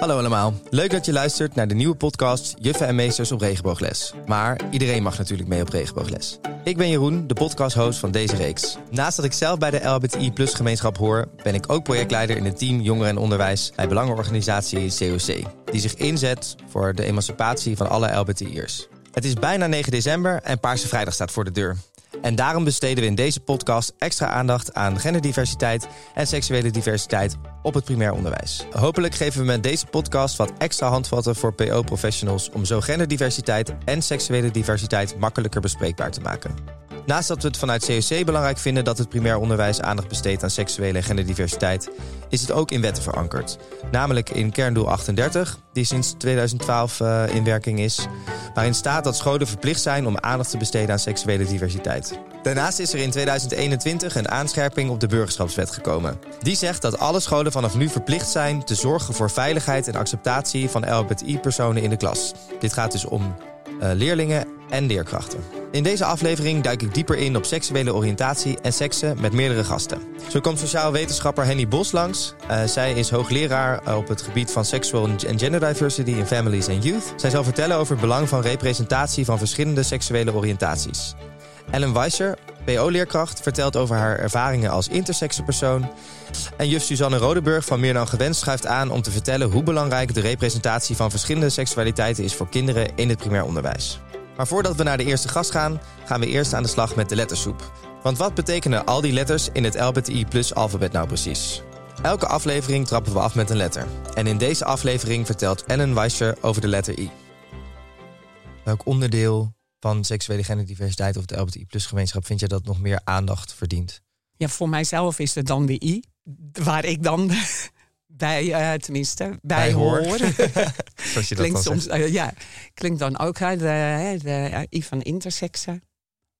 Hallo allemaal. Leuk dat je luistert naar de nieuwe podcast Juffen en Meesters op Regenboogles. Maar iedereen mag natuurlijk mee op Regenboogles. Ik ben Jeroen, de podcast-host van deze reeks. Naast dat ik zelf bij de LBTI Plus gemeenschap hoor, ben ik ook projectleider in het team Jongeren en Onderwijs bij belangenorganisatie COC, die zich inzet voor de emancipatie van alle LBTI'ers. Het is bijna 9 december en Paarse Vrijdag staat voor de deur. En daarom besteden we in deze podcast extra aandacht aan genderdiversiteit en seksuele diversiteit op het primair onderwijs. Hopelijk geven we met deze podcast wat extra handvatten voor PO-professionals om zo genderdiversiteit en seksuele diversiteit makkelijker bespreekbaar te maken. Naast dat we het vanuit COC belangrijk vinden dat het primair onderwijs aandacht besteedt aan seksuele en genderdiversiteit, is het ook in wetten verankerd. Namelijk in kerndoel 38, die sinds 2012 uh, in werking is, waarin staat dat scholen verplicht zijn om aandacht te besteden aan seksuele diversiteit. Daarnaast is er in 2021 een aanscherping op de burgerschapswet gekomen. Die zegt dat alle scholen vanaf nu verplicht zijn te zorgen voor veiligheid en acceptatie van LBTI-personen in de klas. Dit gaat dus om uh, leerlingen en leerkrachten. In deze aflevering duik ik dieper in op seksuele oriëntatie en seksen met meerdere gasten. Zo komt sociaal wetenschapper Henny Bos langs. Uh, zij is hoogleraar op het gebied van sexual en gender diversity in families en youth. Zij zal vertellen over het belang van representatie van verschillende seksuele oriëntaties. Ellen Weisser, PO-leerkracht, vertelt over haar ervaringen als intersexe persoon. En juf Suzanne Rodeburg van Meer dan Gewenst schuift aan om te vertellen hoe belangrijk de representatie van verschillende seksualiteiten is voor kinderen in het primair onderwijs. Maar voordat we naar de eerste gast gaan, gaan we eerst aan de slag met de lettersoep. Want wat betekenen al die letters in het LBTI plus alfabet nou precies? Elke aflevering trappen we af met een letter. En in deze aflevering vertelt Ellen Weisser over de letter I. Welk onderdeel van seksuele genderdiversiteit of de LBTI plus gemeenschap vind je dat nog meer aandacht verdient? Ja, voor mijzelf is het dan de I, waar ik dan bij, uh, tenminste, bij, hoor. hoor. Zoals je klinkt soms, uh, ja, klinkt dan ook uit de, de I van intersexen.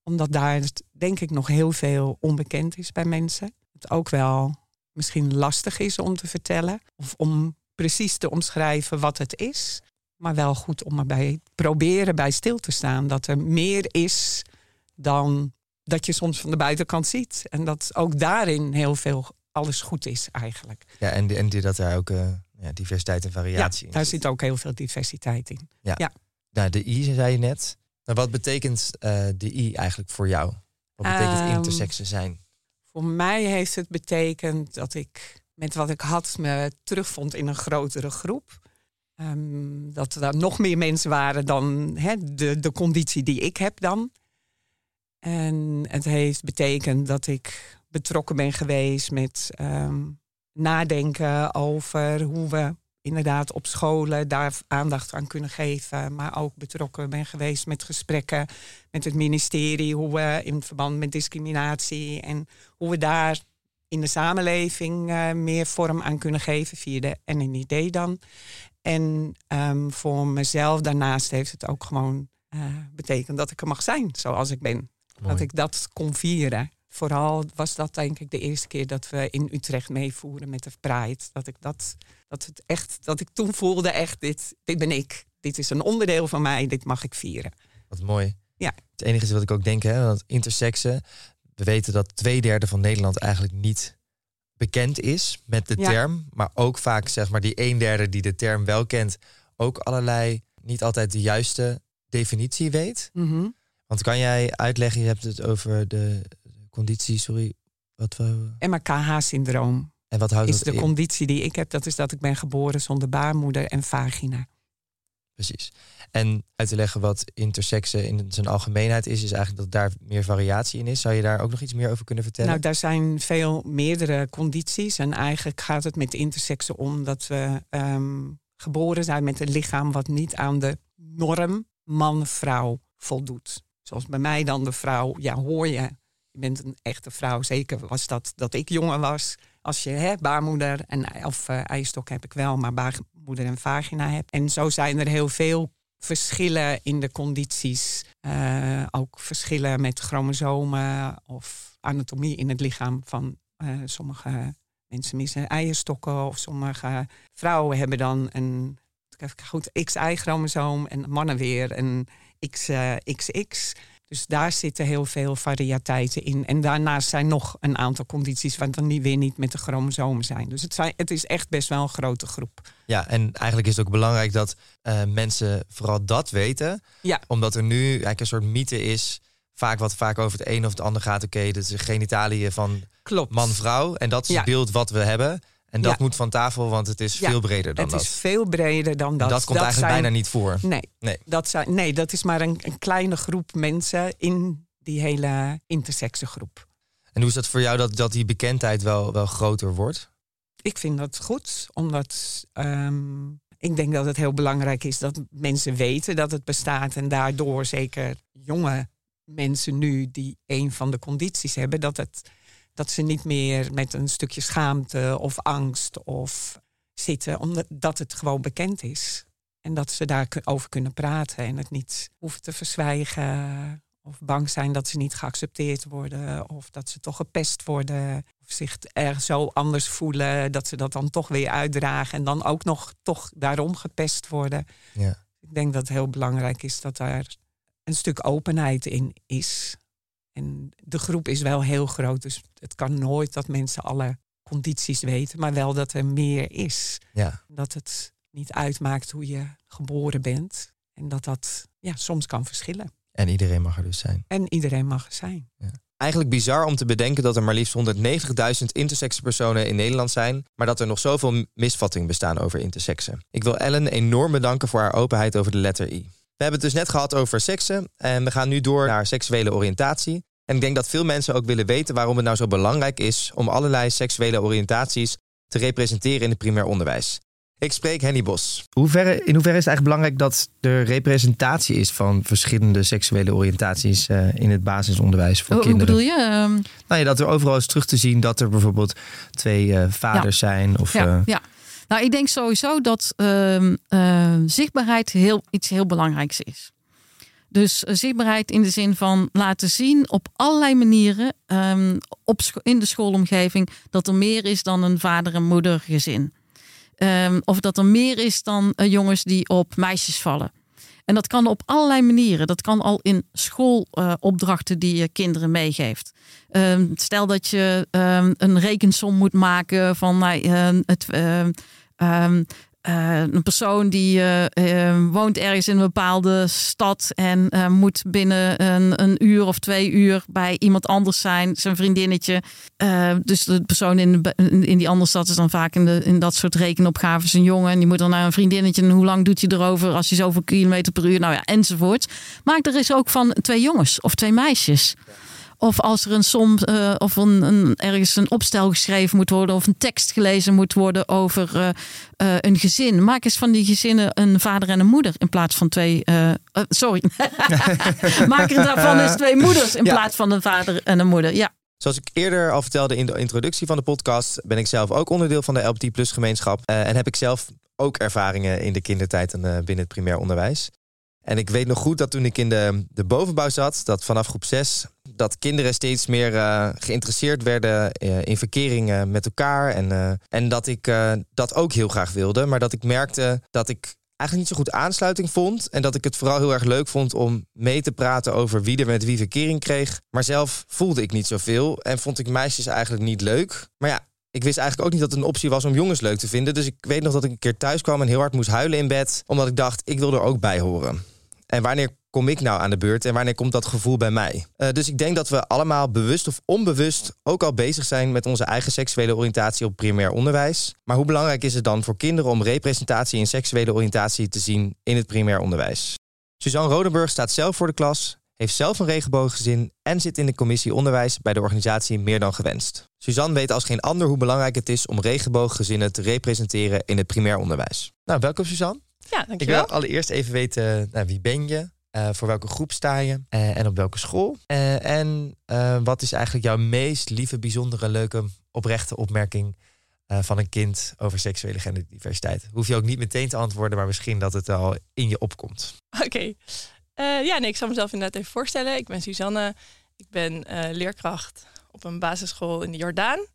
Omdat daar denk ik nog heel veel onbekend is bij mensen. Het ook wel misschien lastig is om te vertellen. Of om precies te omschrijven wat het is. Maar wel goed om erbij proberen bij stil te staan. Dat er meer is dan dat je soms van de buitenkant ziet. En dat ook daarin heel veel alles goed is eigenlijk. Ja, en, en dat daar ook uh, ja, diversiteit en variatie ja, in daar zit ook heel veel diversiteit in. Ja. ja. Nou, de I zei je net. Maar wat betekent uh, de I eigenlijk voor jou? Wat betekent um, zijn? Voor mij heeft het betekend dat ik met wat ik had me terugvond in een grotere groep. Um, dat er nog meer mensen waren dan he, de, de conditie die ik heb dan. En het heeft betekend dat ik betrokken ben geweest met um, nadenken over hoe we inderdaad op scholen daar aandacht aan kunnen geven. Maar ook betrokken ben geweest met gesprekken met het ministerie. Hoe we in verband met discriminatie en hoe we daar in de samenleving uh, meer vorm aan kunnen geven via de NNID dan. En um, voor mezelf daarnaast heeft het ook gewoon uh, betekend dat ik er mag zijn zoals ik ben. Mooi. Dat ik dat kon vieren vooral was dat denk ik de eerste keer dat we in Utrecht meevoeren met de Pride. Dat ik dat, dat het echt, dat ik toen voelde echt, dit, dit ben ik. Dit is een onderdeel van mij, dit mag ik vieren. Wat mooi. Ja. Het enige is wat ik ook denk, hè, dat intersexen. We weten dat twee derde van Nederland eigenlijk niet bekend is met de term. Maar ook vaak, zeg maar, die een derde die de term wel kent, ook allerlei niet altijd de juiste definitie weet. Mm Want kan jij uitleggen, je hebt het over de conditie, sorry, wat we... MKH-syndroom. En wat houdt is dat de conditie die ik heb, dat is dat ik ben geboren zonder baarmoeder en vagina. Precies. En uit te leggen wat intersexe in zijn algemeenheid is, is eigenlijk dat daar meer variatie in is. Zou je daar ook nog iets meer over kunnen vertellen? Nou, daar zijn veel meerdere condities. En eigenlijk gaat het met intersexe om dat we um, geboren zijn met een lichaam wat niet aan de norm man-vrouw voldoet. Zoals bij mij dan de vrouw, ja, hoor je je bent een echte vrouw. Zeker was dat dat ik jonger was. Als je hè, baarmoeder en of uh, eierstok heb ik wel, maar baarmoeder en vagina heb. En zo zijn er heel veel verschillen in de condities. Uh, ook verschillen met chromosomen of anatomie in het lichaam van uh, sommige mensen missen eierstokken of sommige vrouwen hebben dan een goed XY-chromosoom en mannen weer een XX. Dus daar zitten heel veel variëteiten in. En daarnaast zijn nog een aantal condities wat dan niet weer niet met de chromosomen zijn. Dus het, zijn, het is echt best wel een grote groep. Ja, en eigenlijk is het ook belangrijk dat uh, mensen vooral dat weten. Ja. Omdat er nu eigenlijk een soort mythe is vaak wat vaak over het een of het ander gaat. Oké, okay, dit is genitaliën van man-vrouw. En dat is het beeld wat we hebben. En dat moet van tafel, want het is veel breder dan het dat. Het is veel breder dan dat. En dat komt eigenlijk bijna niet voor. Nee, nee. Dat, zijn, nee dat is maar een, een kleine groep mensen in die hele intersexe groep. En hoe is dat voor jou dat, dat die bekendheid wel, wel groter wordt? Ik vind dat goed, omdat um, ik denk dat het heel belangrijk is dat mensen weten dat het bestaat. En daardoor zeker jonge mensen nu die een van de condities hebben, dat, het, dat ze niet meer met een stukje schaamte of angst of zitten, omdat het gewoon bekend is. En dat ze daarover kunnen praten en het niet hoeven te verzwijgen. Of bang zijn dat ze niet geaccepteerd worden. Of dat ze toch gepest worden. Of zich erg zo anders voelen. Dat ze dat dan toch weer uitdragen. En dan ook nog toch daarom gepest worden. Ja. Ik denk dat het heel belangrijk is dat daar een stuk openheid in is. En de groep is wel heel groot, dus het kan nooit dat mensen alle condities weten, maar wel dat er meer is. Ja. Dat het niet uitmaakt hoe je geboren bent en dat dat ja, soms kan verschillen. En iedereen mag er dus zijn. En iedereen mag er zijn. Ja. Eigenlijk bizar om te bedenken dat er maar liefst 190.000 intersexe personen in Nederland zijn, maar dat er nog zoveel misvattingen bestaan over intersexen. Ik wil Ellen enorm bedanken voor haar openheid over de letter I. We hebben het dus net gehad over seksen en we gaan nu door naar seksuele oriëntatie. En ik denk dat veel mensen ook willen weten waarom het nou zo belangrijk is om allerlei seksuele oriëntaties te representeren in het primair onderwijs. Ik spreek Henny Bos. in hoeverre is het eigenlijk belangrijk dat er representatie is van verschillende seksuele oriëntaties uh, in het basisonderwijs voor hoe, kinderen? Hoe bedoel je? Um... Nou ja, dat er overal is terug te zien dat er bijvoorbeeld twee uh, vaders ja. zijn. Of, ja, uh... ja. Nou, ik denk sowieso dat uh, uh, zichtbaarheid heel, iets heel belangrijks is. Dus uh, zichtbaarheid in de zin van laten zien op allerlei manieren um, op in de schoolomgeving dat er meer is dan een vader- en moedergezin. Um, of dat er meer is dan jongens die op meisjes vallen. En dat kan op allerlei manieren. Dat kan al in schoolopdrachten die je kinderen meegeeft. Stel dat je een rekensom moet maken van nou, het Um, uh, een persoon die uh, uh, woont ergens in een bepaalde stad en moet binnen een, een, uur of twee uur bij iemand anders zijn, zijn vriendinnetje. dus de persoon in, in die andere stad is dan vaak in, in dat soort rekenopgaves een jongen. En die moet dan naar een vriendinnetje. En hoe lang doet hij erover als hij zoveel kilometer per uur? Nou ja, enzovoort. Maar er is ook van twee jongens of twee meisjes. Of als er een som uh, of een, een, ergens een opstel geschreven moet worden of een tekst gelezen moet worden over uh, uh, een gezin. Maak eens van die gezinnen een vader en een moeder in plaats van twee. sorry. Maak er daarvan eens twee moeders in ja. plaats van een vader en een moeder. Ja. Zoals ik eerder al vertelde in de introductie van de podcast, ben ik zelf ook onderdeel van de LBT Plus gemeenschap. en heb ik zelf ook ervaringen in de kindertijd en binnen het primair onderwijs. En ik weet nog goed dat toen ik in de, de bovenbouw zat, dat vanaf groep 6, dat kinderen steeds meer uh, geïnteresseerd werden uh, in verkeringen met elkaar. En, en dat ik dat ook heel graag wilde. Maar dat ik merkte dat ik eigenlijk niet zo goed aansluiting vond. En dat ik het vooral heel erg leuk vond om mee te praten over wie er met wie verkering kreeg. Maar zelf voelde ik niet zoveel en vond ik meisjes eigenlijk niet leuk. Maar ja, ik wist eigenlijk ook niet dat het een optie was om jongens leuk te vinden. Dus ik weet nog dat ik een keer thuis kwam en heel hard moest huilen in bed. Omdat ik dacht, ik wil er ook bij horen. En wanneer kom ik nou aan de beurt en wanneer komt dat gevoel bij mij? Uh, dus ik denk dat we allemaal bewust of onbewust ook al bezig zijn met onze eigen seksuele oriëntatie op primair onderwijs. Maar hoe belangrijk is het dan voor kinderen om representatie in seksuele oriëntatie te zien in het primair onderwijs? Suzanne Rodenburg staat zelf voor de klas, heeft zelf een regenbooggezin en zit in de commissie onderwijs bij de organisatie Meer dan Gewenst. Suzanne weet als geen ander hoe belangrijk het is om regenbooggezinnen te representeren in het primair onderwijs. Nou, welkom Suzanne. Ja, dankjewel. Ik wil allereerst even weten, nou, wie ben je? Uh, voor welke groep sta je? Uh, en op welke school? Uh, en wat is eigenlijk jouw meest lieve, bijzondere, leuke, oprechte opmerking van een kind over seksuele genderdiversiteit? Hoef je ook niet meteen te antwoorden, maar misschien dat het al in je opkomt. Oké. Okay. ja, nee, ik zal mezelf inderdaad even voorstellen. Ik ben Suzanne. Ik ben leerkracht op een basisschool in de Jordaan.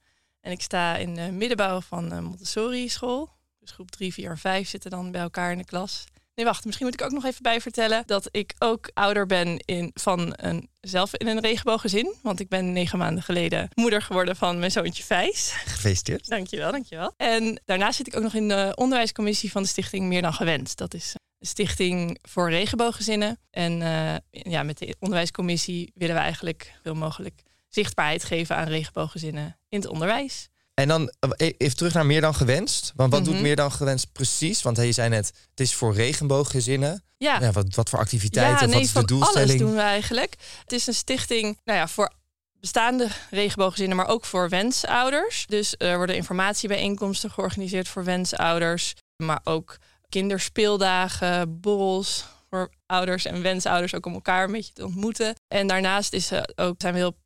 En ik sta in de middenbouw van een Montessori school. Dus groep 3, 4 en 5 zitten dan bij elkaar in de klas. Nee, wacht. Misschien moet ik ook nog even bij vertellen dat ik ook ouder ben in, van een, zelf in een regenbooggezin. Want ik ben negen maanden geleden moeder geworden van mijn zoontje Vijs. Gefeliciteerd. Dankjewel, dankjewel. En daarnaast zit ik ook nog in de onderwijscommissie van de stichting Meer dan Gewend. Dat is een stichting voor regenbooggezinnen. En uh, ja, met de onderwijscommissie willen we eigenlijk veel mogelijk zichtbaarheid geven aan regenbooggezinnen in het onderwijs. En dan eh, even terug naar meer dan gewenst. Want wat doet Mhm. meer dan gewenst precies? Want je zei net, het is voor regenbooggezinnen. Ja, Ja, wat, wat voor activiteiten? ja nee, wat is de doelstelling? alles doen we eigenlijk. Het is een stichting nou ja, voor bestaande regenbooggezinnen, maar ook voor wensouders. Dus er worden informatiebijeenkomsten georganiseerd voor wensouders. Maar ook kinderspeeldagen, borrels voor ouders en wensouders ook om elkaar een beetje te ontmoeten. En daarnaast is, eh, ook, zijn we heel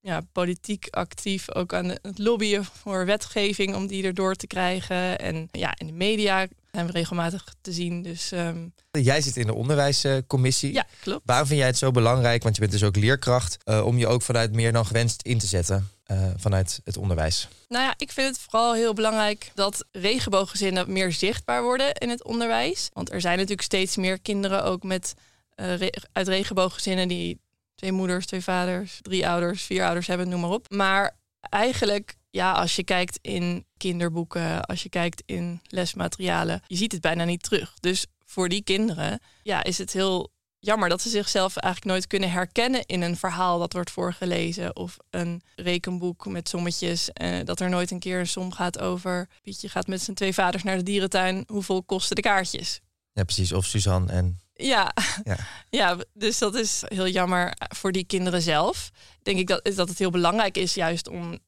ja, politiek actief, ook aan het lobbyen voor wetgeving om die erdoor te krijgen. En ja, in de media zijn we regelmatig te zien. Dus ehm, Jij zit in de onderwijscommissie. ja, klopt. Waarom vind jij het zo belangrijk, want je bent dus ook leerkracht, eh, om je ook vanuit meer dan gewenst in te zetten eh, vanuit het onderwijs? Nou ja, ik vind het vooral heel belangrijk dat regenbooggezinnen meer zichtbaar worden in het onderwijs. Want er zijn natuurlijk steeds meer kinderen ook met, eh, re- uit regenbooggezinnen die twee moeders, twee vaders, drie ouders, vier ouders hebben, noem maar op. Maar eigenlijk, ja, als je kijkt in kinderboeken, als je kijkt in lesmaterialen, je ziet het bijna niet terug. Dus voor die kinderen, ja, is het heel jammer dat ze zichzelf eigenlijk nooit kunnen herkennen in een verhaal dat wordt voorgelezen of een rekenboek met sommetjes. Eh, dat er nooit een keer een som gaat over Pietje gaat met zijn twee vaders naar de dierentuin. Hoeveel kosten de kaartjes? Ja, precies. Of Suzanne en... Ja. Ja. Ja. dus dat is heel jammer voor die kinderen zelf. Denk ik dat, dat het heel belangrijk is juist om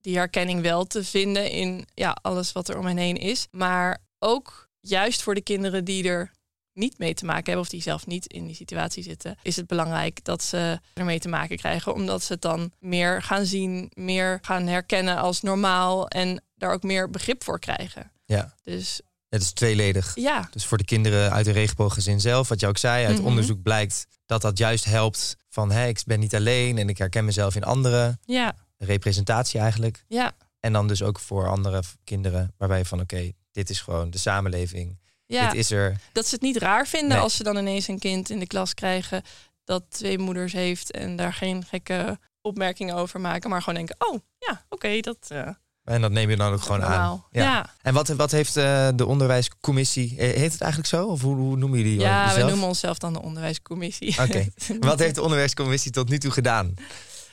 die herkenning wel te vinden in ja, alles wat er om hen heen is. Maar ook juist voor de kinderen die er niet mee te maken hebben of die zelf niet in die situatie zitten, is het belangrijk dat ze ermee te maken krijgen, omdat ze het dan meer gaan zien, meer gaan herkennen als normaal en daar ook meer begrip voor krijgen. Ja, Dus het is tweeledig. ja, Dus voor de kinderen uit een regenbooggezin zelf, wat je ook zei, uit Mhm. onderzoek blijkt dat dat juist helpt van hé, ik ben niet alleen en ik herken mezelf in anderen. ja, Representatie eigenlijk. ja, En dan dus ook voor andere kinderen, waarbij je van oké, dit is gewoon de samenleving. ja. Dit is er. dat ze het niet raar vinden Nee. als ze dan ineens een kind in de klas krijgen dat twee moeders heeft en daar geen gekke opmerkingen over maken, maar gewoon denken: oh ja, oké, dat uh, En dat neem je dan ook gewoon aan. Ja. Ja, En wat, wat heeft eh, de onderwijscommissie, eh, heet het eigenlijk zo? Of hoe, hoe noemen jullie ja, we noemen onszelf dan de onderwijscommissie. Oké. Wat heeft de onderwijscommissie tot nu toe gedaan?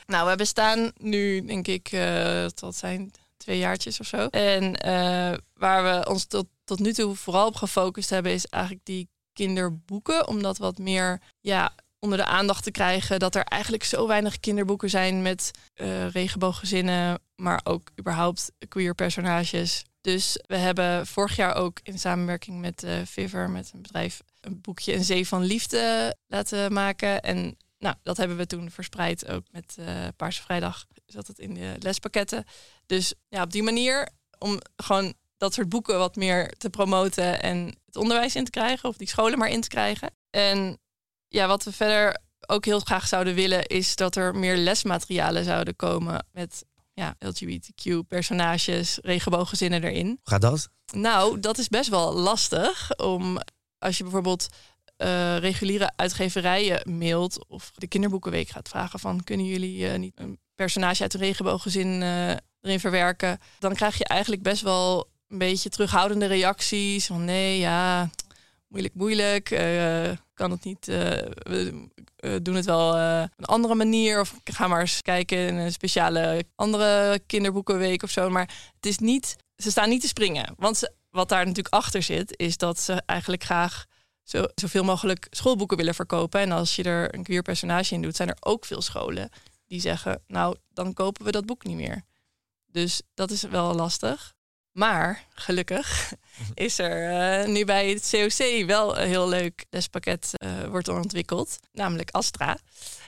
Nou, we bestaan nu, denk ik, eh tot zijn twee jaartjes of zo. En waar we ons tot, tot nu toe vooral op gefocust hebben, is eigenlijk die kinderboeken. Om dat wat meer ja, onder de aandacht te krijgen. Dat er eigenlijk zo weinig kinderboeken zijn met eh regenbooggezinnen, maar ook überhaupt queer personages. Dus we hebben vorig jaar ook in samenwerking met eh Viver, met een bedrijf, een boekje Een Zee van Liefde laten maken. En nou, dat hebben we toen verspreid ook met eh Paarse Vrijdag. Zat het in de lespakketten. Dus ja, op die manier om gewoon dat soort boeken wat meer te promoten en het onderwijs in te krijgen, of die scholen maar in te krijgen. En ja, wat we verder ook heel graag zouden willen, is dat er meer lesmaterialen zouden komen met ja, LGBTQ-personages, regenbooggezinnen erin. Hoe gaat dat? Nou, dat is best wel lastig om als je bijvoorbeeld eh, reguliere uitgeverijen mailt of de kinderboekenweek gaat vragen van kunnen jullie eh, niet een personage uit een regenbooggezin eh, erin verwerken, dan krijg je eigenlijk best wel een beetje terughoudende reacties van nee, ja, moeilijk, moeilijk, eh, kan het niet, eh, we eh, doen het wel op een andere manier of ga maar eens kijken in een speciale andere kinderboekenweek of zo, maar het is niet, ze staan niet te springen, want wat daar natuurlijk achter zit, is dat ze eigenlijk graag zo, zoveel mogelijk schoolboeken willen verkopen. En als je er een queer personage in doet, zijn er ook veel scholen die zeggen, nou, dan kopen we dat boek niet meer. Dus dat is wel lastig. Maar gelukkig is er eh, nu bij het COC wel een heel leuk lespakket eh, wordt ontwikkeld, namelijk Astra.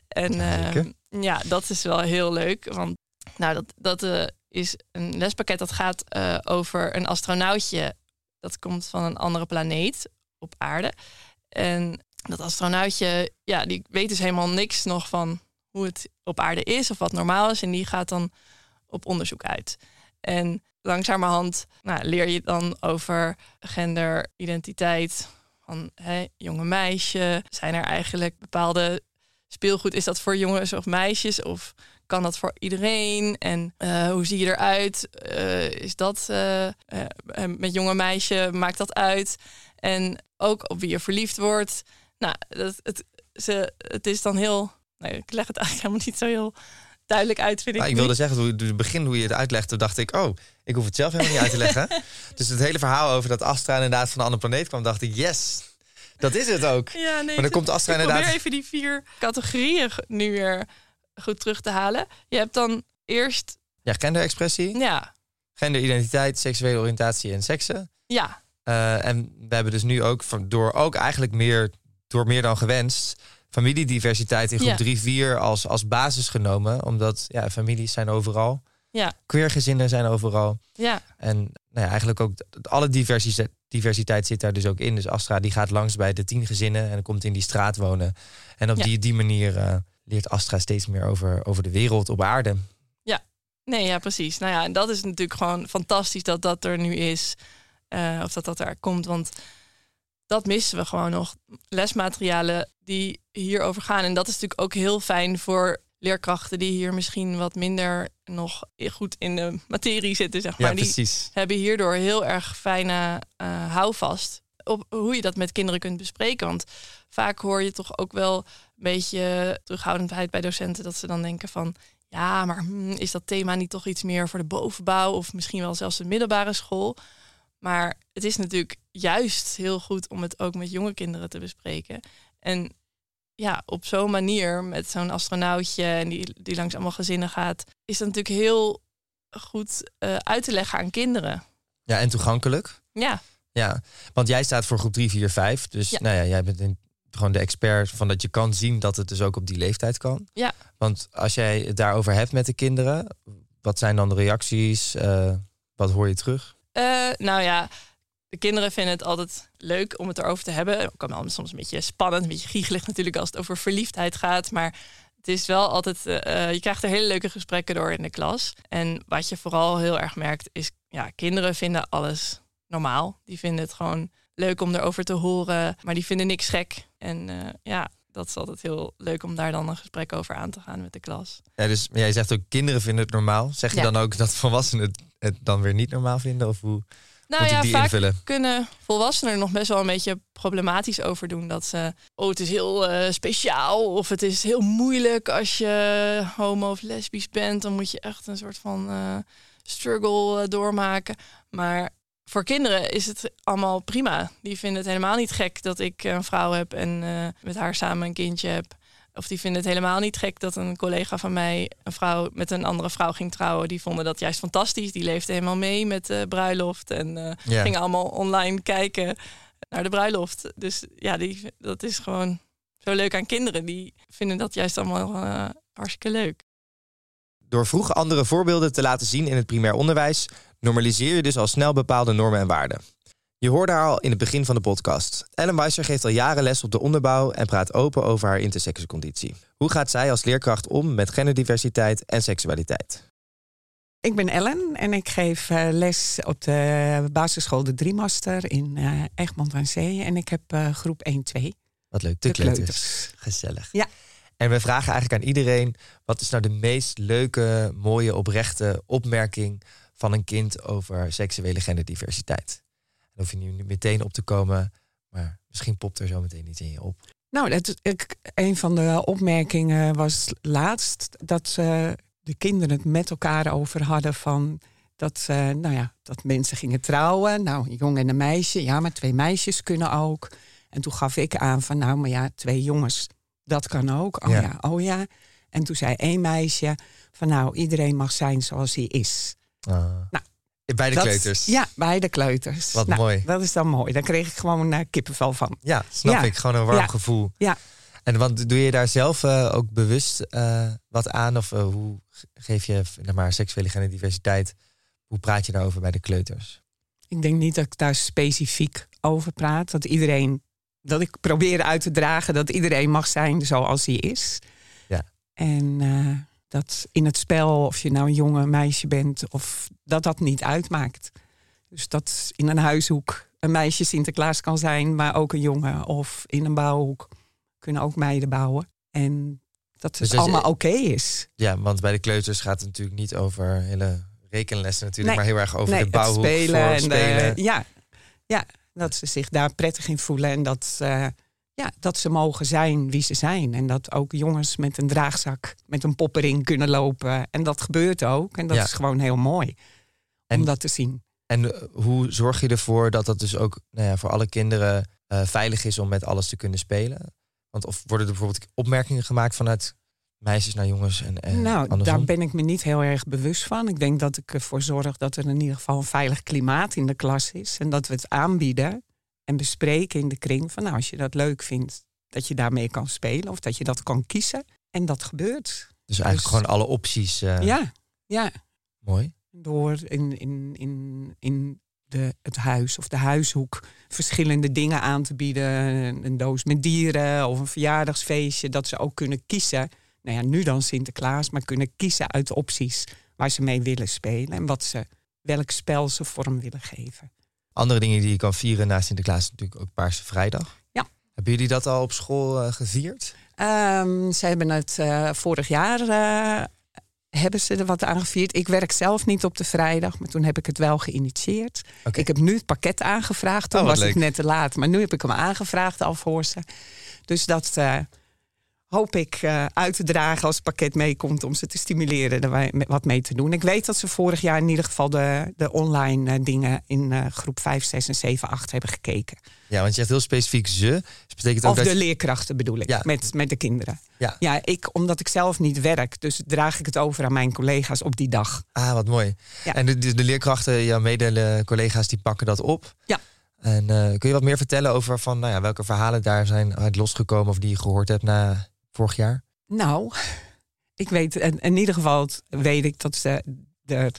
En eh, Zeker. ja, dat is wel heel leuk, want nou, dat, dat eh, is een lespakket dat gaat over een astronautje dat komt van een andere planeet op aarde. En dat astronautje, ja, die weet dus helemaal niks nog van hoe het op aarde is of wat normaal is. En die gaat dan op onderzoek uit. En langzamerhand nou, leer je dan over gender, identiteit, van hè, jonge meisje. Zijn er eigenlijk bepaalde speelgoed? Is dat voor jongens of meisjes? Of kan dat voor iedereen? En eh, hoe zie je eruit? Uh, is dat uh, met jonge meisje, maakt dat uit? En ook op wie je verliefd wordt. Nou, dat, het, ze, het is dan heel. Nee, ik leg het eigenlijk helemaal niet zo heel duidelijk uit, vind ik. Nou, ik wilde zeggen, hoe het begin hoe je het uitlegde, dacht ik, oh, ik hoef het zelf helemaal niet uit te leggen. dus het hele verhaal over dat Astra inderdaad van een andere planeet kwam, dacht ik, yes, dat is het ook. Ja, nee, maar dan komt Astra ik inderdaad. probeer even die vier categorieën nu weer goed terug te halen. Je hebt dan eerst. Ja, genderexpressie, Ja, genderidentiteit, seksuele oriëntatie en seksen. ja, Eh, en we hebben dus nu ook van, door ook eigenlijk meer, door meer dan gewenst, familiediversiteit in groep Ja. 3, 4 als, als basis genomen. Omdat ja, families zijn overal. Ja, Queergezinnen zijn overal. ja, En nou ja, eigenlijk ook alle diversiteit, diversiteit zit daar dus ook in. Dus Astra die gaat langs bij de tien gezinnen en dan komt in die straat wonen. En op Ja. die, die manier eh, leert Astra steeds meer over, over de wereld op aarde. Nee, ja, precies. Nou ja, en dat is natuurlijk gewoon fantastisch dat dat er nu is. eh, of dat dat er komt. Want dat missen we gewoon nog. Lesmaterialen die hierover gaan. En dat is natuurlijk ook heel fijn voor leerkrachten die hier misschien wat minder nog goed in de materie zitten, zeg maar. ja, die hebben hierdoor heel erg fijne eh, houvast op hoe je dat met kinderen kunt bespreken. Want vaak hoor je toch ook wel een beetje terughoudendheid bij docenten dat ze dan denken van ja, maar hmm, is dat thema niet toch iets meer voor de bovenbouw of misschien wel zelfs de middelbare school? Maar het is natuurlijk juist heel goed om het ook met jonge kinderen te bespreken. En ja, op zo'n manier met zo'n astronautje en die, die langs allemaal gezinnen gaat, is dat natuurlijk heel goed eh, uit te leggen aan kinderen. Ja, en toegankelijk. Ja, Ja, want jij staat voor groep 3, 4, 5. Dus Ja. nou ja, jij bent in, gewoon de expert van dat je kan zien dat het dus ook op die leeftijd kan. Ja. Want als jij het daarover hebt met de kinderen, wat zijn dan de reacties? Eh, wat hoor je terug? Eh, nou ja, de kinderen vinden het altijd leuk om het erover te hebben. Het kan wel soms een beetje spannend, een beetje giechelig natuurlijk als het over verliefdheid gaat. Maar het is wel altijd, eh, je krijgt er hele leuke gesprekken door in de klas. En wat je vooral heel erg merkt is, ja, kinderen vinden alles normaal. Die vinden het gewoon leuk om erover te horen, maar die vinden niks gek. En eh, ja, dat is altijd heel leuk om daar dan een gesprek over aan te gaan met de klas. Ja, dus jij zegt ook kinderen vinden het normaal. Zeg je Ja. dan ook dat volwassenen het, het dan weer niet normaal vinden? Of hoe Nou moet ja, ik die vaak invullen? kunnen volwassenen er nog best wel een beetje problematisch over doen. Dat ze, oh, het is heel eh, speciaal of het is heel moeilijk als je homo of lesbisch bent. Dan moet je echt een soort van eh, struggle eh, doormaken. Maar voor kinderen is het allemaal prima. Die vinden het helemaal niet gek dat ik een vrouw heb en met haar samen een kindje heb. Of die vinden het helemaal niet gek dat een collega van mij een vrouw met een andere vrouw ging trouwen. Die vonden dat juist fantastisch. Die leefden helemaal mee met de bruiloft. En eh, gingen allemaal online kijken naar de bruiloft. Dus ja, die, dat is gewoon zo leuk aan kinderen. Die vinden dat juist allemaal eh, hartstikke leuk. Door vroeg andere voorbeelden te laten zien in het primair onderwijs, normaliseer je dus al snel bepaalde normen en waarden. Je hoorde haar al in het begin van de podcast. Ellen Weisser geeft al jaren les op de onderbouw en praat open over haar intersexconditie. Hoe gaat zij als leerkracht om met genderdiversiteit en seksualiteit? Ik ben Ellen en ik geef eh, les op de basisschool De Driemaster in eh, Egmond aan Zee. En ik heb eh, groep 1-2. Wat leuk, de, De kleuters. kleuters. Gezellig. Ja. En we vragen eigenlijk aan iedereen: wat is nou de meest leuke, mooie, oprechte opmerking van een kind over seksuele genderdiversiteit? En hoef je nu niet meteen op te komen, maar misschien popt er zo meteen iets in je op. Nou, dat, ik, een van de opmerkingen was laatst dat eh, de kinderen het met elkaar over hadden van dat, eh, nou ja, dat mensen gingen trouwen. Nou, een jongen en een meisje. Ja, maar twee meisjes kunnen ook. En toen gaf ik aan van, nou, maar ja, twee jongens, dat kan ook. Oh Ja. ja, oh ja. En toen zei één meisje van, nou, iedereen mag zijn zoals hij is. Nou, bij de Dat- kleuters. Ja, bij de kleuters. Wat Nou, mooi. Dat is dan mooi. Daar kreeg ik gewoon uh, kippenvel van. Ja, snap Ja. ik. Gewoon een warm Ja. gevoel. Ja. En want doe je daar zelf eh, ook bewust eh, wat aan? Of hoe ge- geef je zeg maar, seksuele genderdiversiteit? Hoe praat je daarover bij de kleuters? Ik denk niet dat ik daar specifiek over praat. Dat iedereen, dat ik probeer uit te dragen dat iedereen mag zijn zoals hij is. Ja. En dat in het spel, of je nou een jongen, meisje bent, of dat dat niet uitmaakt. Dus dat in een huishoek een meisje Sinterklaas kan zijn, maar ook een jongen. Of in een bouwhoek kunnen ook meiden bouwen. En dat het Dus als je- allemaal oké is. Ja, want bij de kleuters gaat het natuurlijk niet over hele rekenlessen natuurlijk, Nee. maar heel erg over nee, de het bouwhoek spelen voor en de- spelen. ja, ja, dat ze zich daar prettig in voelen en dat, eh, ja, dat ze mogen zijn wie ze zijn. En dat ook jongens met een draagzak, met een poppering kunnen lopen. En dat gebeurt ook. En dat Ja. is gewoon heel mooi En- om dat te zien. En eh, hoe zorg je ervoor dat dat dus ook nou ja, voor alle kinderen eh, veilig is om met alles te kunnen spelen? Want of worden er bijvoorbeeld opmerkingen gemaakt vanuit meisjes naar jongens en, en nou, andersom? daar ben ik me niet heel erg bewust van. Ik denk dat ik ervoor zorg dat er in ieder geval een veilig klimaat in de klas is. En dat we het aanbieden en bespreken in de kring. Van nou, als je dat leuk vindt, dat je daarmee kan spelen. Of dat je dat kan kiezen. En dat gebeurt. dus eigenlijk dus- gewoon alle opties. eh, Ja, ja. Mooi. Door in, in, in, in de, het huis of de huishoek verschillende dingen aan te bieden. Een, een doos met dieren of een verjaardagsfeestje. Dat ze ook kunnen kiezen. Nou ja, nu dan Sinterklaas, maar kunnen kiezen uit de opties waar ze mee willen spelen. En wat ze, welk spel ze vorm willen geven. Andere dingen die je kan vieren na Sinterklaas is natuurlijk ook Paarse Vrijdag. Ja. Hebben jullie dat al op school eh, gevierd? Ehm, ze hebben het eh, vorig jaar eh, hebben ze er wat aan gevierd. Ik werk zelf niet op de vrijdag, maar toen heb ik het wel geïnitieerd. Oké. Ik heb nu het pakket aangevraagd. Toen Oh, was het leuk. net te laat, maar nu heb ik hem aangevraagd al voor ze. Dus dat hoop ik eh, uit te dragen als het pakket meekomt om ze te stimuleren er wat mee te doen. Ik weet dat ze vorig jaar in ieder geval de, de online eh, dingen in eh, groep 5, 6 en 7, 8 hebben gekeken. Ja, want je hebt heel specifiek ze. Dus betekent ook Of dat de leerkrachten bedoel ik, Ja. met, met de kinderen. Ja. ja, ik, omdat ik zelf niet werk, dus draag ik het over aan mijn collega's op die dag. Ah, wat mooi. Ja. En de, de, de leerkrachten, jouw mede-collega's, die pakken dat op. Ja. En kun je wat meer vertellen over van, nou ja, welke verhalen daar zijn uit losgekomen of die je gehoord hebt na vorig jaar? Nou, ik weet, in, in ieder geval weet ik dat ze er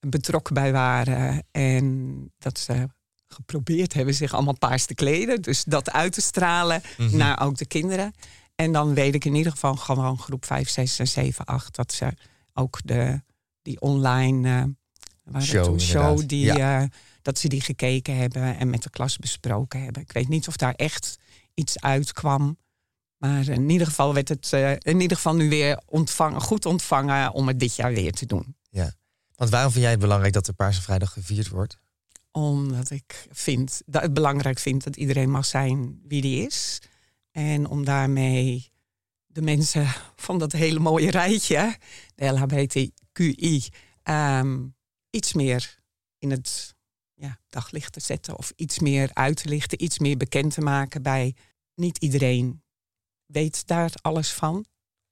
betrokken bij waren en dat ze geprobeerd hebben zich allemaal paars te kleden. Dus dat uit te stralen Mhm. naar ook de kinderen. En dan weet ik in ieder geval gewoon groep 5, 6 en 7, 8 dat ze ook de, die online eh, waar Show, toen show die, Ja. eh, dat ze die gekeken hebben en met de klas besproken hebben. Ik weet niet of daar echt iets uitkwam. Maar in ieder geval werd het eh, in ieder geval nu weer ontvangen, goed ontvangen om het dit jaar weer te doen. Want waarom vind jij het belangrijk dat de Paarse Vrijdag gevierd wordt? Omdat ik vind dat het belangrijk vind dat iedereen mag zijn wie die is. En om daarmee de mensen van dat hele mooie rijtje, de LHBTQI, ehm, iets meer in het ja, daglicht te zetten. Of iets meer uit te lichten, iets meer bekend te maken bij niet iedereen weet daar alles van.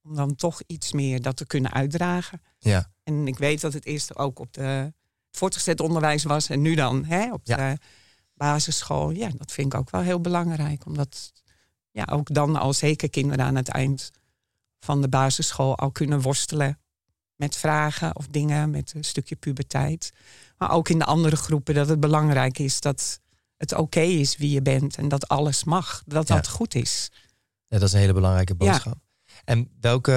Om dan toch iets meer dat te kunnen uitdragen. Ja. En ik weet dat het eerst ook op de voortgezet onderwijs was. En nu dan hè, op Ja. de basisschool. Ja, dat vind ik ook wel heel belangrijk. Omdat ja, ook dan al zeker kinderen aan het eind van de basisschool al kunnen worstelen met vragen of dingen, met een stukje puberteit. Maar ook in de andere groepen dat het belangrijk is dat het oké is wie je bent en dat alles mag, dat Ja. dat goed is. Ja, dat is een hele belangrijke Ja. boodschap. En welke,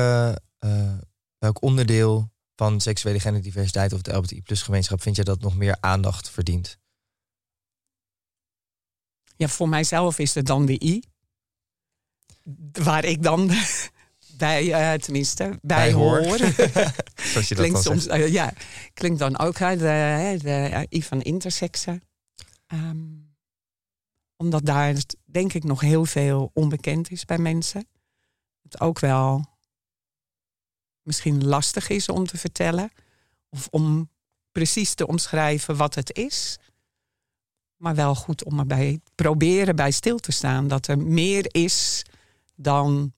eh, welk onderdeel van seksuele genderdiversiteit of de LBTI plus gemeenschap vind je dat nog meer aandacht verdient? Ja, voor mijzelf is het dan de I. Waar ik dan bij, eh, tenminste, bij, hoor. hoor. Zoals je dat klinkt dan soms, eh, ja, klinkt dan ook uit de, I van intersexen. Ehm, omdat daar het, denk ik nog heel veel onbekend is bij mensen. Het ook wel misschien lastig is om te vertellen. Of om precies te omschrijven wat het is. Maar wel goed om erbij proberen bij stil te staan. Dat er meer is dan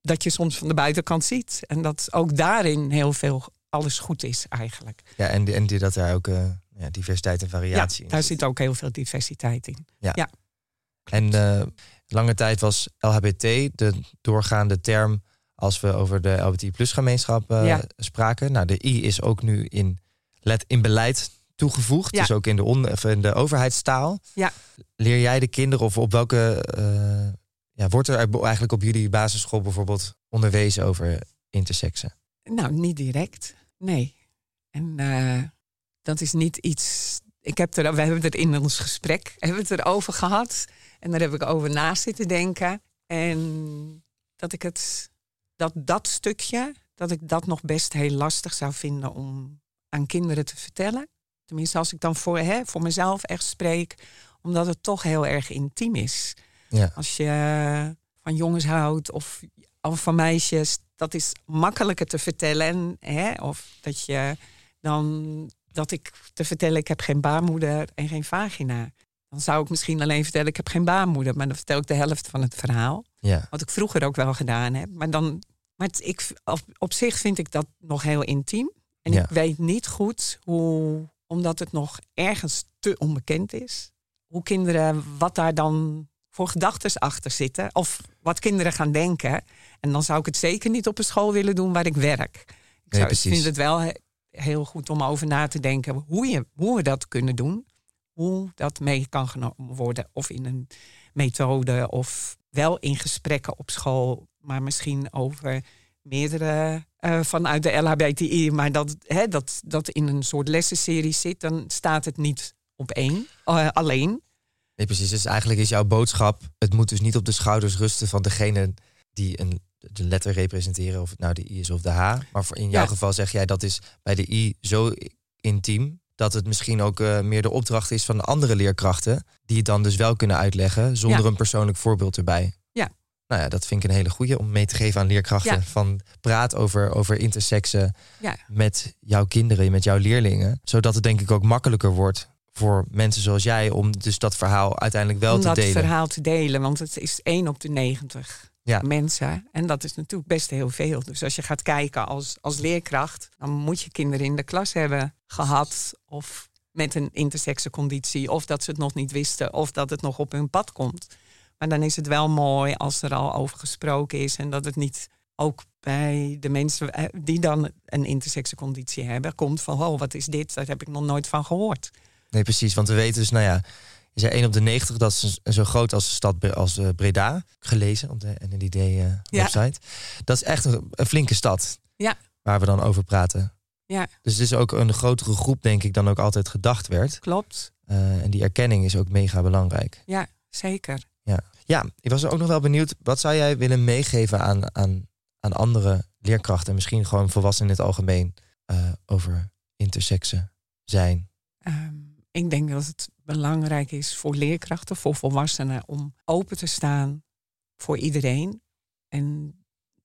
dat je soms van de buitenkant ziet. En dat ook daarin heel veel alles goed is eigenlijk. Ja, en, en die, dat daar ook eh, ja, diversiteit en variatie ja, in daar zit ook heel veel diversiteit in. En eh, lange tijd was LHBT de doorgaande term als we over de LBT plus gemeenschap eh, Ja. spraken. Nou, de I is ook nu in, let, in beleid toegevoegd. Ja. Dus ook in de, on, of in de overheidstaal. Ja. Leer jij de kinderen of op welke... eh, ja, wordt er eigenlijk op jullie basisschool bijvoorbeeld onderwezen over interseksen? Nou, niet direct. Nee. En dat is niet iets. ik heb er, we hebben het in ons gesprek hebben het erover gehad. En daar heb ik over na zitten denken. En dat ik het, dat dat stukje, dat ik dat nog best heel lastig zou vinden om aan kinderen te vertellen. Tenminste, als ik dan voor, hè, voor mezelf echt spreek, omdat het toch heel erg intiem is. Ja. Als je van jongens houdt of, of van meisjes, dat is makkelijker te vertellen. Hè? Of dat je dan dat ik te vertellen, ik heb geen baarmoeder en geen vagina. Dan zou ik misschien alleen vertellen, ik heb geen baarmoeder, maar dan vertel ik de helft van het verhaal. Ja. Wat ik vroeger ook wel gedaan heb. Maar, dan, maar het, ik, op, op zich vind ik dat nog heel intiem. En Ja. ik weet niet goed hoe, omdat het nog ergens te onbekend is, hoe kinderen, wat daar dan voor gedachten achter zitten. Of wat kinderen gaan denken. En dan zou ik het zeker niet op een school willen doen waar ik werk. Ik, zou, precies. vind het wel heel goed om over na te denken hoe, je, hoe we dat kunnen doen. Hoe dat mee kan genomen worden. Of in een methode of wel in gesprekken op school. Maar misschien over meerdere eh, vanuit de LHBTI. Maar dat, hè, dat dat in een soort lessenserie zit. Dan staat het niet op één, eh, alleen. Nee, precies. Dus eigenlijk is jouw boodschap: het moet dus niet op de schouders rusten van degene die een, de letter representeren, of het nou de I is of de H. Maar voor in jouw Ja. geval zeg jij dat is bij de I zo intiem dat het misschien ook eh, meer de opdracht is van andere leerkrachten, die het dan dus wel kunnen uitleggen zonder Ja. een persoonlijk voorbeeld erbij. Ja. Nou ja, dat vind ik een hele goeie om mee te geven aan leerkrachten. Ja. Van praat over, over intersexen met jouw kinderen, met jouw leerlingen. Zodat het denk ik ook makkelijker wordt voor mensen zoals jij om dus dat verhaal uiteindelijk wel om te dat delen. verhaal te delen. Want het is 1 op de 90 Ja. mensen. En dat is natuurlijk best heel veel. Dus als je gaat kijken als, als leerkracht, dan moet je kinderen in de klas hebben gehad. Of met een intersexe conditie. Of dat ze het nog niet wisten. Of dat het nog op hun pad komt. Maar dan is het wel mooi als er al over gesproken is. En dat het niet ook bij de mensen eh, die dan een intersexe conditie hebben, komt van, oh, wat is dit? Daar heb ik nog nooit van gehoord. Nee, precies. Want we weten dus, nou ja, je zei 1 op de 90, dat is zo groot als de stad als eh, Breda, gelezen op de NLID eh, Ja. website. Dat is echt een, een flinke stad. Ja. Waar we dan over praten. Ja. Dus het is ook een grotere groep, denk ik, dan ook altijd gedacht werd. Klopt. Eh, en die erkenning is ook mega belangrijk. Ja, zeker. Ja, ik was ook nog wel benieuwd, wat zou jij willen meegeven aan, aan, aan andere leerkrachten, misschien gewoon volwassenen in het algemeen, over intersexe zijn? Ehm, ik denk dat het belangrijk is voor leerkrachten, voor volwassenen, om open te staan voor iedereen. En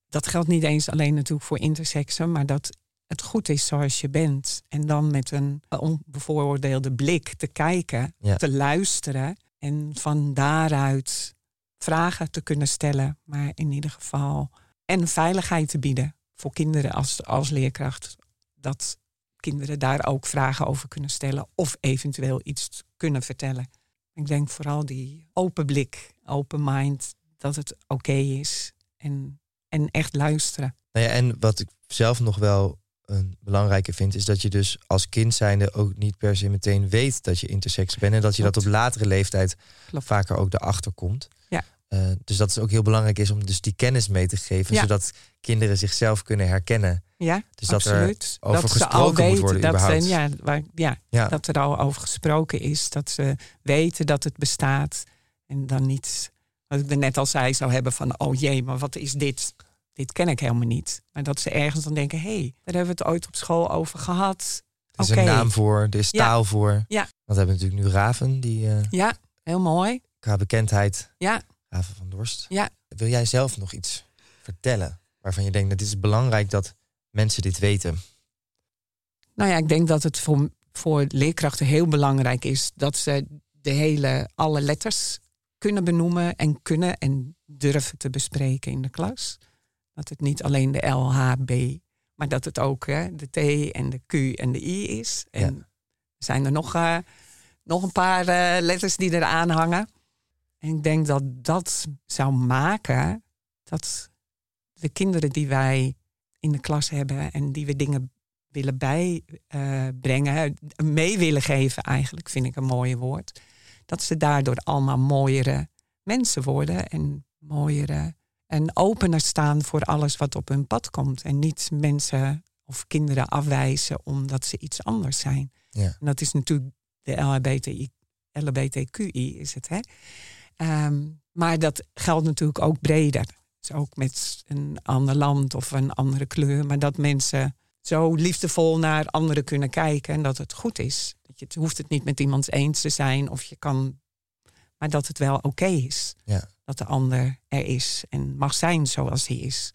dat geldt niet eens alleen natuurlijk voor intersexen, maar dat het goed is zoals je bent. En dan met een onbevooroordeelde blik te kijken, Ja. te luisteren en van daaruit vragen te kunnen stellen, maar in ieder geval en veiligheid te bieden voor kinderen als, als leerkracht. Dat kinderen daar ook vragen over kunnen stellen of eventueel iets kunnen vertellen. Ik denk vooral die open blik, open mind, dat het oké is en, en echt luisteren. Nou ja, en wat ik zelf nog wel een belangrijke vind, is dat je dus als kind zijnde ook niet per se meteen weet dat je intersex bent. En dat je dat op latere leeftijd Klopt. vaker ook erachter komt. Ja. Eh, dus dat het ook heel belangrijk is om dus die kennis mee te geven, Ja. zodat kinderen zichzelf kunnen herkennen. Ja, Dus dat er absoluut. over ze al gesproken moet weten worden dat überhaupt. Ze, ja, waar, ja, Ja, dat er al over gesproken is. Dat ze weten dat het bestaat. En dan niet, wat ik er net al zei, zou hebben van... oh jee, maar wat is dit? Dit ken ik helemaal niet. Maar dat ze ergens dan denken... hé, hey, daar hebben we het ooit op school over gehad. er is een naam voor, er is taal voor. Ja. Want we hebben natuurlijk nu Raven, die eh, Ja, heel mooi. qua bekendheid, Ja, Raven van Dorst. Ja. Wil jij zelf nog iets vertellen waarvan je denkt dat het is belangrijk dat mensen dit weten? nou ja, ik denk dat het voor, voor leerkrachten heel belangrijk is... dat ze de hele, alle letters kunnen benoemen en kunnen en durven te bespreken in de klas. Dat het niet alleen de L, H, B, maar dat het ook hè, de T en de Q en de I is. En Ja. zijn er nog, eh, nog een paar eh, letters die eraan hangen. En ik denk dat dat zou maken dat de kinderen die wij in de klas hebben en die we dingen willen bijbrengen, mee willen geven eigenlijk, vind ik een mooie woord. Dat ze daardoor allemaal mooiere mensen worden en mooiere en opener staan voor alles wat op hun pad komt. En niet mensen of kinderen afwijzen omdat ze iets anders zijn. Ja. En dat is natuurlijk de LHBTI, LHBTQI is het, hè? Ehm, maar dat geldt natuurlijk ook breder. Dus ook met een ander land of een andere kleur. Maar dat mensen zo liefdevol naar anderen kunnen kijken en dat het goed is. Dat je, het hoeft het niet met iemand eens te zijn of je kan, maar dat het wel oké is. Ja. Dat de ander er is en mag zijn zoals hij is.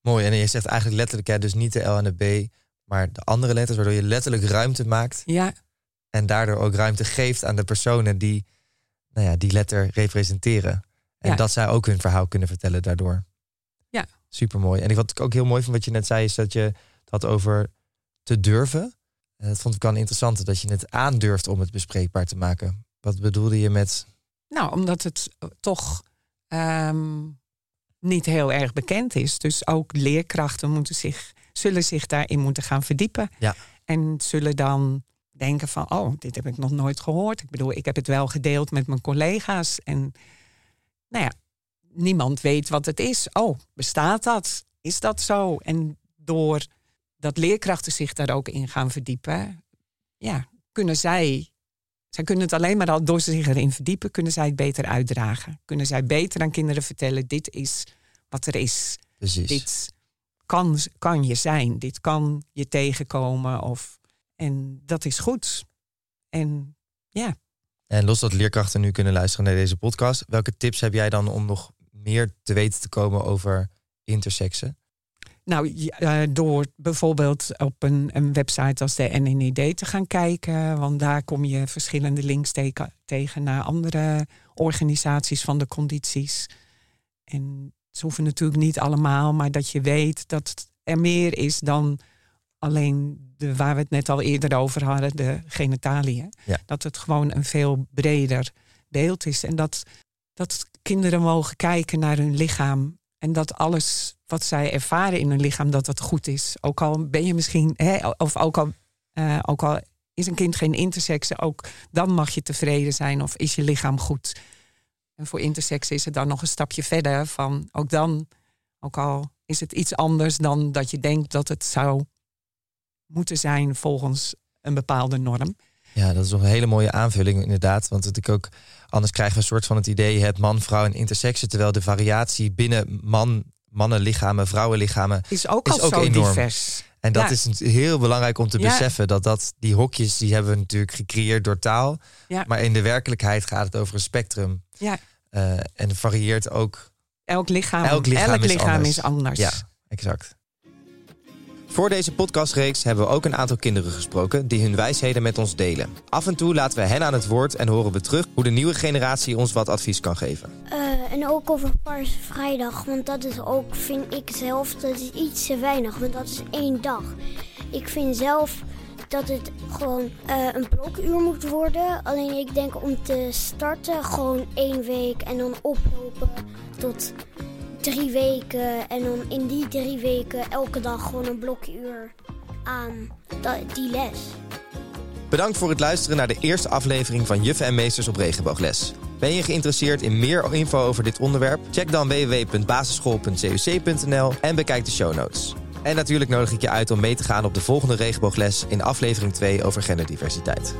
Mooi. En je zegt eigenlijk letterlijk, ja, dus niet de L en de B, maar de andere letters, waardoor je letterlijk ruimte maakt. Ja, En daardoor ook ruimte geeft aan de personen die nou ja, die letter representeren. En Ja. dat zij ook hun verhaal kunnen vertellen daardoor. Ja. Supermooi. En wat ik ook heel mooi van wat je net zei, is dat je het had over te durven. En dat vond ik wel een interessante, dat je het aandurft om het bespreekbaar te maken. Wat bedoelde je met... nou, omdat het toch ehm, niet heel erg bekend is. Dus ook leerkrachten moeten zich, zullen zich daarin moeten gaan verdiepen. Ja. En zullen dan denken van, oh, dit heb ik nog nooit gehoord. Ik bedoel, ik heb het wel gedeeld met mijn collega's. En nou ja, niemand weet wat het is. Oh, bestaat dat? Is dat zo? En door dat leerkrachten zich daar ook in gaan verdiepen, ja, kunnen zij, zij kunnen het alleen maar al door zich erin verdiepen, kunnen zij het beter uitdragen. Kunnen zij beter aan kinderen vertellen, dit is wat er is. Precies. Dit kan, kan je zijn, dit kan je tegenkomen. Of, en dat is goed. En ja, En los dat leerkrachten nu kunnen luisteren naar deze podcast, welke tips heb jij dan om nog meer te weten te komen over intersexen? Nou, ja, eh, door bijvoorbeeld op een, een website als de NNED te gaan kijken. Want daar kom je verschillende links teken- tegen naar andere organisaties van de condities. En ze hoeven natuurlijk niet allemaal, maar dat je weet dat er meer is dan alleen de, waar we het net al eerder over hadden, de genitaliën. Ja. Dat het gewoon een veel breder beeld is. En dat, dat kinderen mogen kijken naar hun lichaam. En dat alles wat zij ervaren in hun lichaam, dat dat goed is. Ook al ben je misschien, hè, of ook al, eh, ook al is een kind geen intersexe, ook dan mag je tevreden zijn of is je lichaam goed. En voor intersexe is het dan nog een stapje verder van ook dan, ook al is het iets anders dan dat je denkt dat het zou moeten zijn volgens een bepaalde norm. Ja, dat is nog een hele mooie aanvulling inderdaad. Want het ik ook, anders krijgen we een soort van het idee... het man, vrouw en intersexen... terwijl de variatie binnen man, mannenlichamen, vrouwenlichamen... Is ook Is al ook zo enorm. divers. En dat Ja. is heel belangrijk om te Ja. beseffen... dat, dat die hokjes, die hebben we natuurlijk gecreëerd door taal. Ja. Maar in de werkelijkheid gaat het over een spectrum. Ja. Eh, en varieert ook. Elk lichaam, Elk lichaam is anders. is anders. Ja, exact. Voor deze podcastreeks hebben we ook een aantal kinderen gesproken... die hun wijsheden met ons delen. Af en toe laten we hen aan het woord en horen we terug... hoe de nieuwe generatie ons wat advies kan geven. Eh, en ook over Paarse Vrijdag, want dat is ook, vind ik zelf, dat is iets te weinig, want dat is één dag. Ik vind zelf dat het gewoon eh, een blokuur moet worden. Alleen ik denk om te starten gewoon één week en dan oplopen tot drie weken. En dan in die drie weken elke dag gewoon een blokuur aan dat, die les. Bedankt voor het luisteren naar de eerste aflevering van Juffen en Meesters op Regenboogles. Ben je geïnteresseerd in meer info over dit onderwerp? Check dan www.basisschool.cuc.nl en bekijk de show notes. En natuurlijk nodig ik je uit om mee te gaan op de volgende regenboogles in aflevering 2 over genderdiversiteit.